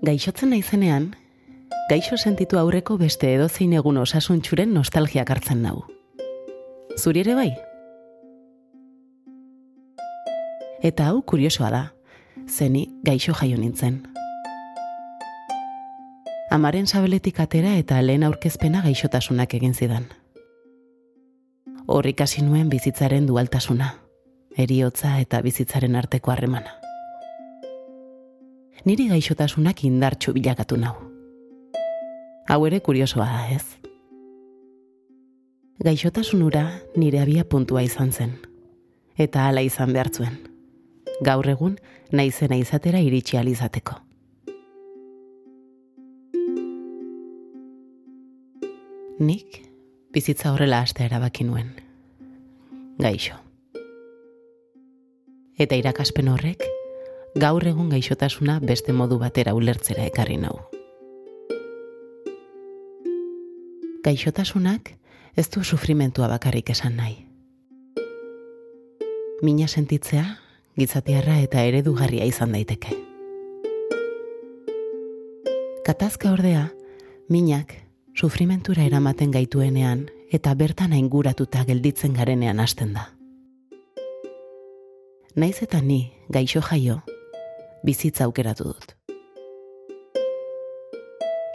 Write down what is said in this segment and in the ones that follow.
Gaixotzen naizenean, gaixo sentitu aurreko beste edozein egun osasuntxuren nostalgiak hartzen nau. Zuri ere bai? Eta hau kuriosoa da, zeni gaixo jaio nintzen. Amaren sabeletik atera eta lehen aurkezpena gaixotasunak egin zidan. Horrik hasi nuen bizitzaren dualtasuna, eriotza eta bizitzaren arteko harremana. Niri gaixotasunak indartxu bilakatu nau. Hau ere kuriosoa da, ez? Gaixotasunura nire abia puntua izan zen, eta hala izan behartzuen. Gaur egun, naizena izatera iritsi alizateko. Nik bizitza horrela astea erabaki nuen. Gaixo. Eta irakaspen horrek, gaur egun gaixotasuna beste modu batera ulertzera ekarri nau. Gaixotasunak ez du sufrimentua bakarrik esan nahi. Mina sentitzea, gitzatiarra eta eredugarria izan daiteke. Katazka ordea, minak sufrimentura eramaten gaituenean eta bertan ainguratuta gelditzen garenean hasten da. Naiz eta ni gaixo jaio, bizitza aukeratu dut.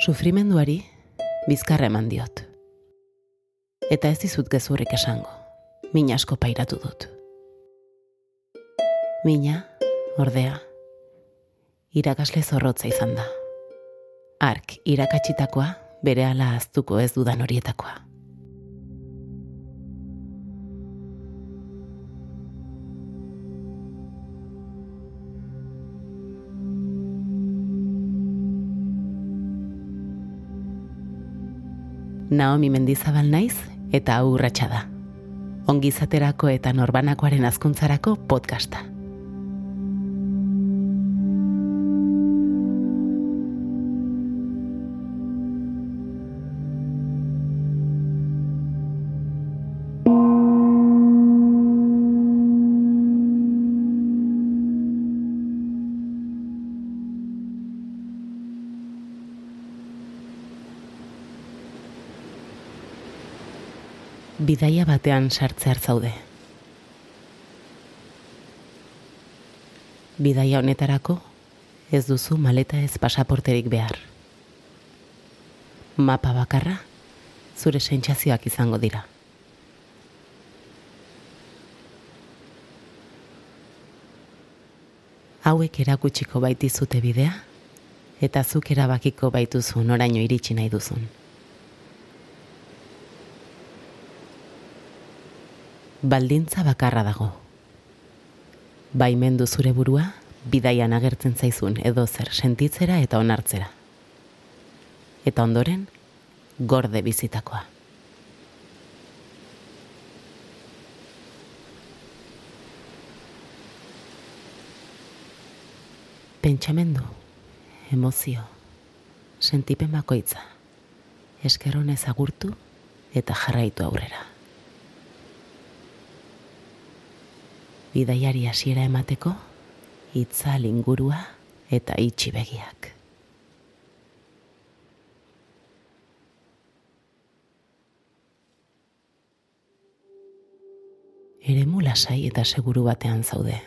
Sufrimenduari bizkarra eman diot. Eta ez dizut gezurrik esango, min asko pairatu dut. Mina, ordea, irakasle zorrotza izan da. Ark irakatsitakoa bere ala aztuko ez dudan horietakoa. Naomi Mendizabal naiz eta aurratsa da. Ongizaterako eta norbanakoaren azkuntzarako podcasta. Bidaia batean sartze zaude. Bidaia honetarako ez duzu maleta ez pasaporterik behar. Mapa bakarra zure sentsazioak izango dira. Hauek erakutsiko baitizute bidea eta zuk erabakiko baituzu noraino iritsi nahi duzun. Baldintza bakarra dago. Baimendu zure burua, bidaian agertzen zaizun edo zer sentitzera eta onartzera. Eta ondoren, gorde bizitakoa. Pentsamendu, emozio, sentipen bakoitza, eskeronez agurtu eta jarraitu aurrera. Bidaiari hasiera emateko hitza lingurua eta itxi begiak. Eremu lasai eta seguru batean zaude.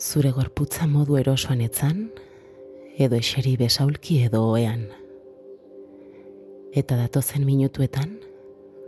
Zure gorputza modu erosoan etzan, edo eseri besaulki edo oean. Eta datozen minutuetan,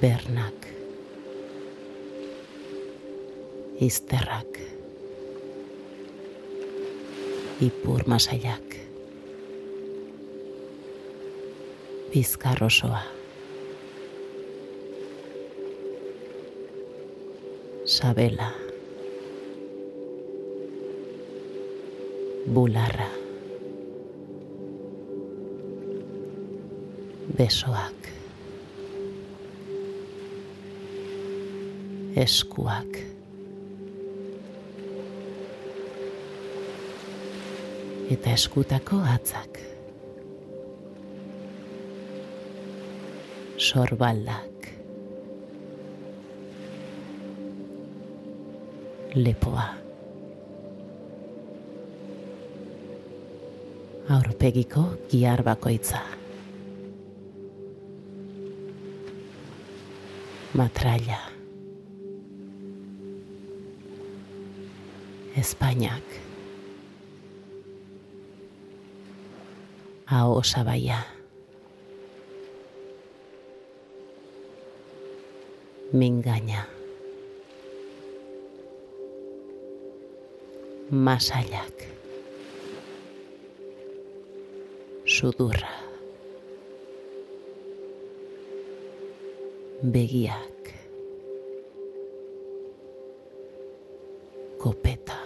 bernak, izterrak, ipur masaiak, bizkar osoa, sabela, bularra. Besoak. Eskuak. Eta eskutako atzak. Sorbaldak. Lepoa. Aurpegiko giar bakoitza. Matraia. Espainiak. Aho Zabaia. Me engaña. Sudurra. Begiak. Copeta.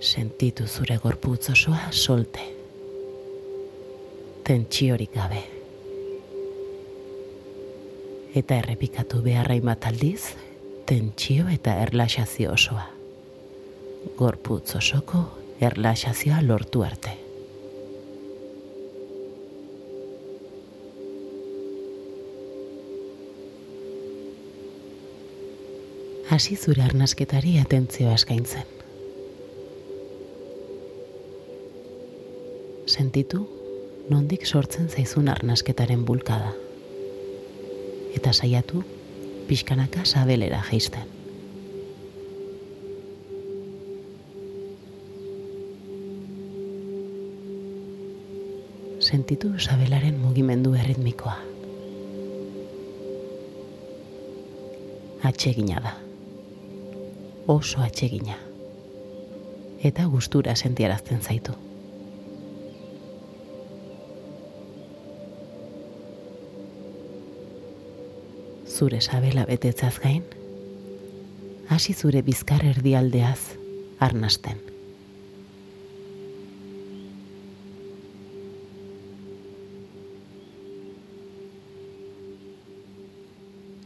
Sentitu zure gorputz osoa solte. Tentsiorik gabe. Eta errepikatu beharra imat aldiz, tentsio eta erlaxazio osoa. Gorputz osoko erlaxazioa lortu arte. Hasi zure arnasketari atentzioa eskaintzen. Sentitu nondik sortzen zaizun arnasketaren bulkada. Eta saiatu pixkanaka sabelera jaisten. Sentitu sabelaren mugimendu erritmikoa. Atsegina da. Oso atsegina. Eta gustura sentiarazten zaitu. Zure sabela betetzaz gain, hasi zure bizkar erdialdeaz arnasten.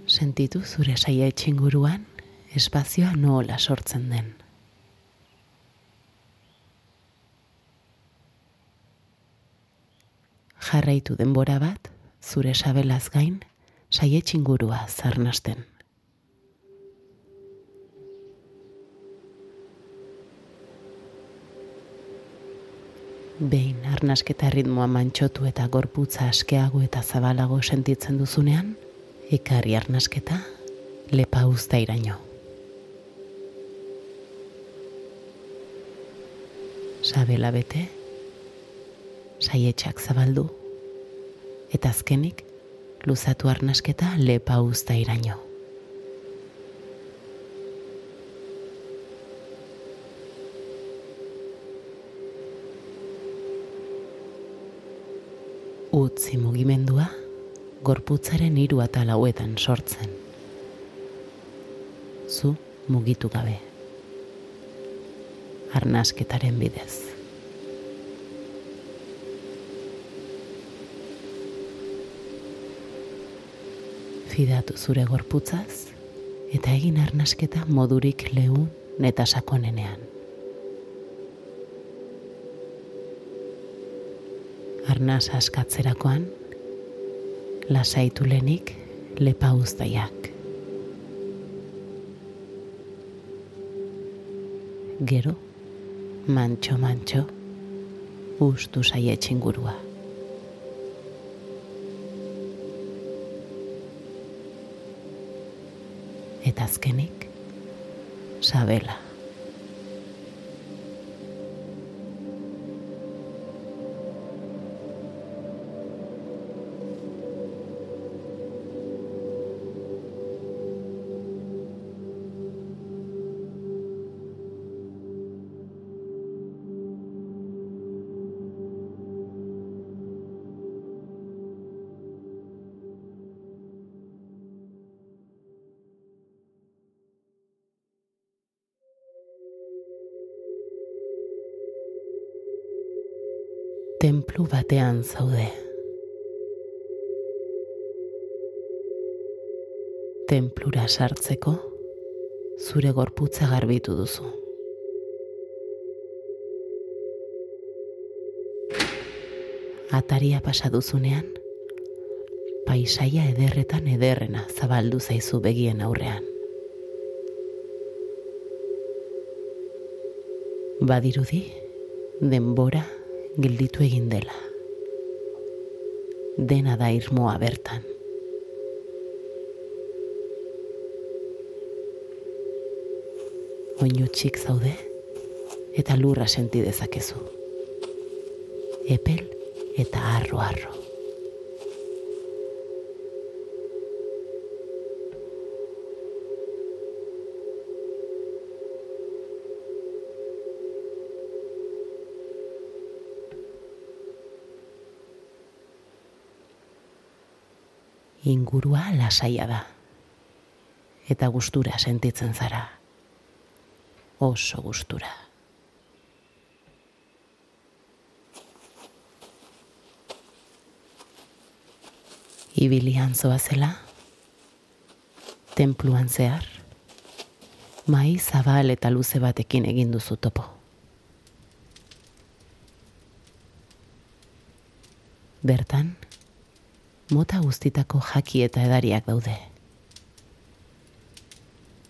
Sentitu zure saia etxinguruan espazioa nola sortzen den. Jarraitu denbora bat, zure sabelaz gain, saietxingurua zarnasten. Behin arnasketa ritmoa mantxotu eta gorputza askeago eta zabalago sentitzen duzunean, ekarri arnasketa lepa usta iraino. Sabela bete, saietxak zabaldu, eta azkenik luzatu arnasketa lepa usta iraino. Utzi mugimendua gorputzaren hiru atal hauetan sortzen. Zu mugitu gabe. Arnasketaren bidez. Fidatu zure gorputzaz eta egin arnasketa modurik lehun eta sakonenean. Arnaz askatzerakoan, lasaitu lenik lepa uztaiak. Gero, mantxo-mantxo, ustu saietxin gurua. Eta azkenik sabela Templu batean zaude. Templura sartzeko zure gorputza garbitu duzu. Ataria pasa duzunean, paisaia ederretan ederrena zabaldu zaizu begien aurrean. Badirudi, denbora gelditu egin dela. Dena da irmoa bertan. Oinu txik zaude eta lurra senti dezakezu. Epel eta arro-arro. Ingurua lasaia da. Eta gustura sentitzen zara. Oso gustura. Ibilian zoa zela, templuan zehar, mai zabal eta luze batekin egin duzu topo. Bertan, mota guztitako jaki eta edariak daude.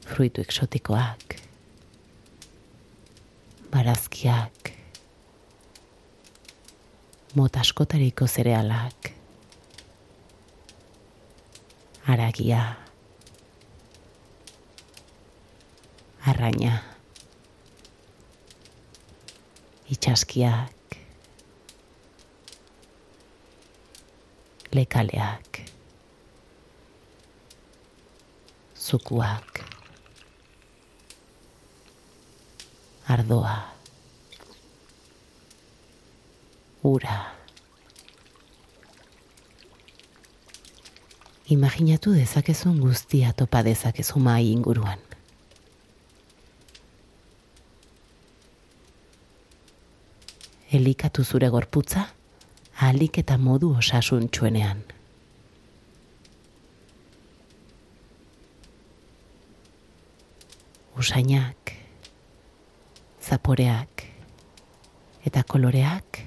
Fruitu eksotikoak, barazkiak, mota askotariko zerealak, aragia, arraina, itxaskiak, lekaleak, zukuak, ardoa, ura. Imaginatu dezakezun guztia topa dezakezu mai inguruan. Elikatu zure gorputza, alik eta modu osasun txuenean. Usainak, zaporeak eta koloreak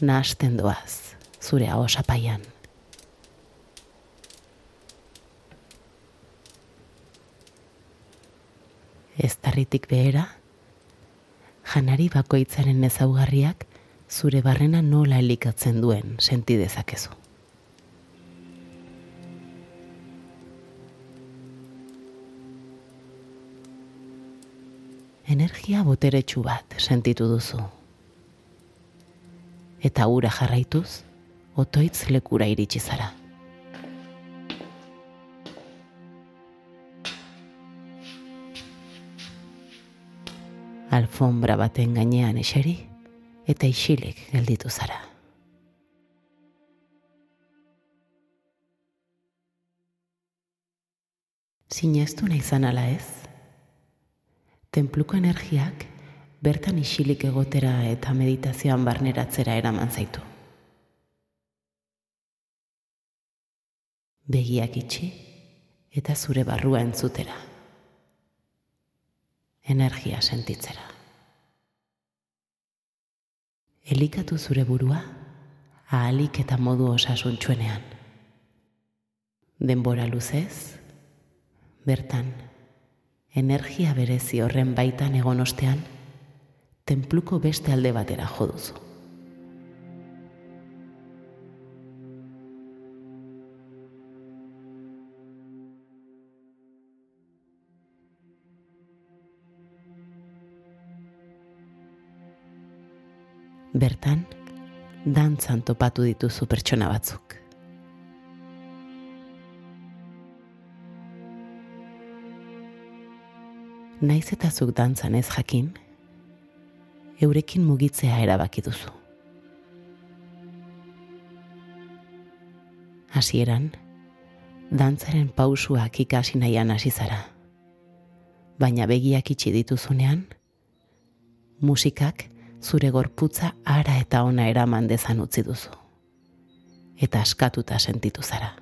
nahasten doaz zure hau osapaian. Ez tarritik behera, janari bakoitzaren ezaugarriak zure barrena nola elikatzen duen senti dezakezu. Energia boteretsu bat sentitu duzu. Eta ura jarraituz, otoitz lekura iritsi zara. Alfombra baten gainean eseri, eta isilik gelditu zara. Sinestu nahi ala ez? Templuko energiak bertan isilik egotera eta meditazioan barneratzera eraman zaitu. Begiak itxi eta zure barrua entzutera. Energia sentitzera elikatu zure burua, ahalik eta modu osasun txuenean. Denbora luzez, bertan, energia berezi horren baitan egon ostean, templuko beste alde batera joduzu. Bertan, dantzan topatu dituzu pertsona batzuk. Naiz eta zuk dantzan ez jakin, eurekin mugitzea erabaki duzu. Hasieran, dantzaren pausuak ikasi nahian hasi zara. Baina begiak itxi dituzunean, musikak zure gorputza ara eta ona eraman dezan utzi duzu. Eta askatuta sentitu zara.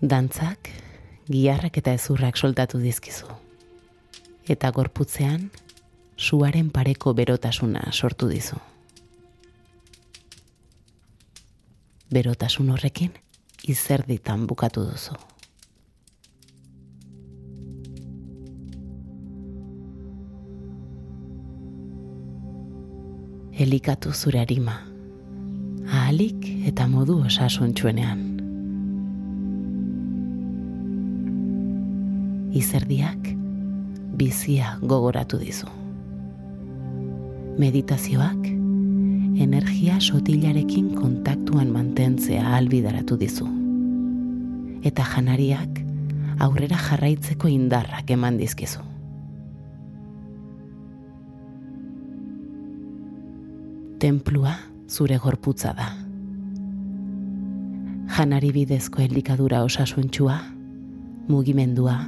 Dantzak, giarrak eta ezurrak soltatu dizkizu. Eta gorputzean, suaren pareko berotasuna sortu dizu. Berotasun horrekin, izerditan bukatu duzu. Elikatu zure harima, ahalik eta modu osasuntxuenean. Izerdiak bizia gogoratu dizu. Meditazioak energia sotilarekin kontaktuan mantentzea albidaratu dizu eta janariak aurrera jarraitzeko indarrak eman dizkizu. Templua zure gorputza da. Janari bidezko elikadura osasuntxua, mugimendua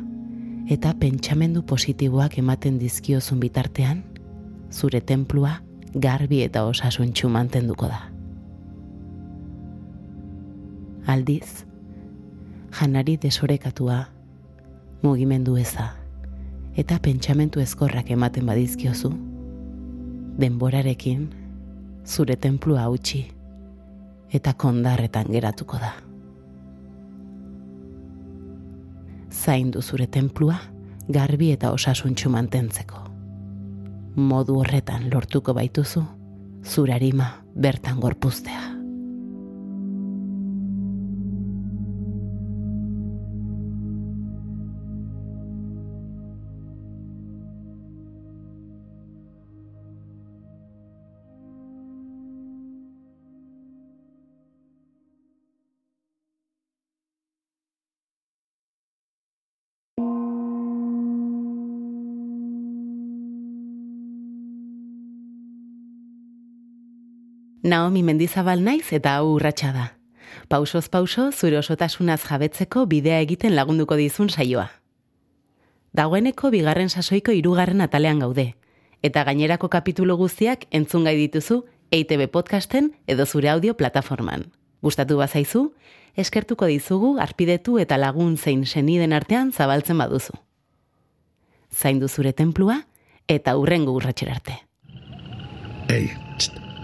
eta pentsamendu positiboak ematen dizkiozun bitartean, zure templua garbi eta osasuntxu mantenduko da. Aldiz, janari desorekatua, mugimendu eza, eta pentsamentu ezkorrak ematen badizkiozu, denborarekin zure tenplua hautsi eta kondarretan geratuko da. Zaindu zure tenplua garbi eta osasuntxu mantentzeko. Modu horretan lortuko baituzu, zurarima bertan gorpuztea. Naomi Mendizabal naiz eta hau urratsa da. Pausoz pauso zure osotasunaz jabetzeko bidea egiten lagunduko dizun saioa. Dagoeneko bigarren sasoiko hirugarren atalean gaude eta gainerako kapitulu guztiak entzun gai dituzu EITB podcasten edo zure audio plataforman. Gustatu bazaizu, eskertuko dizugu arpidetu eta lagun zein seniden artean zabaltzen baduzu. Zaindu zure tenplua eta urrengo urratxerarte. Ei,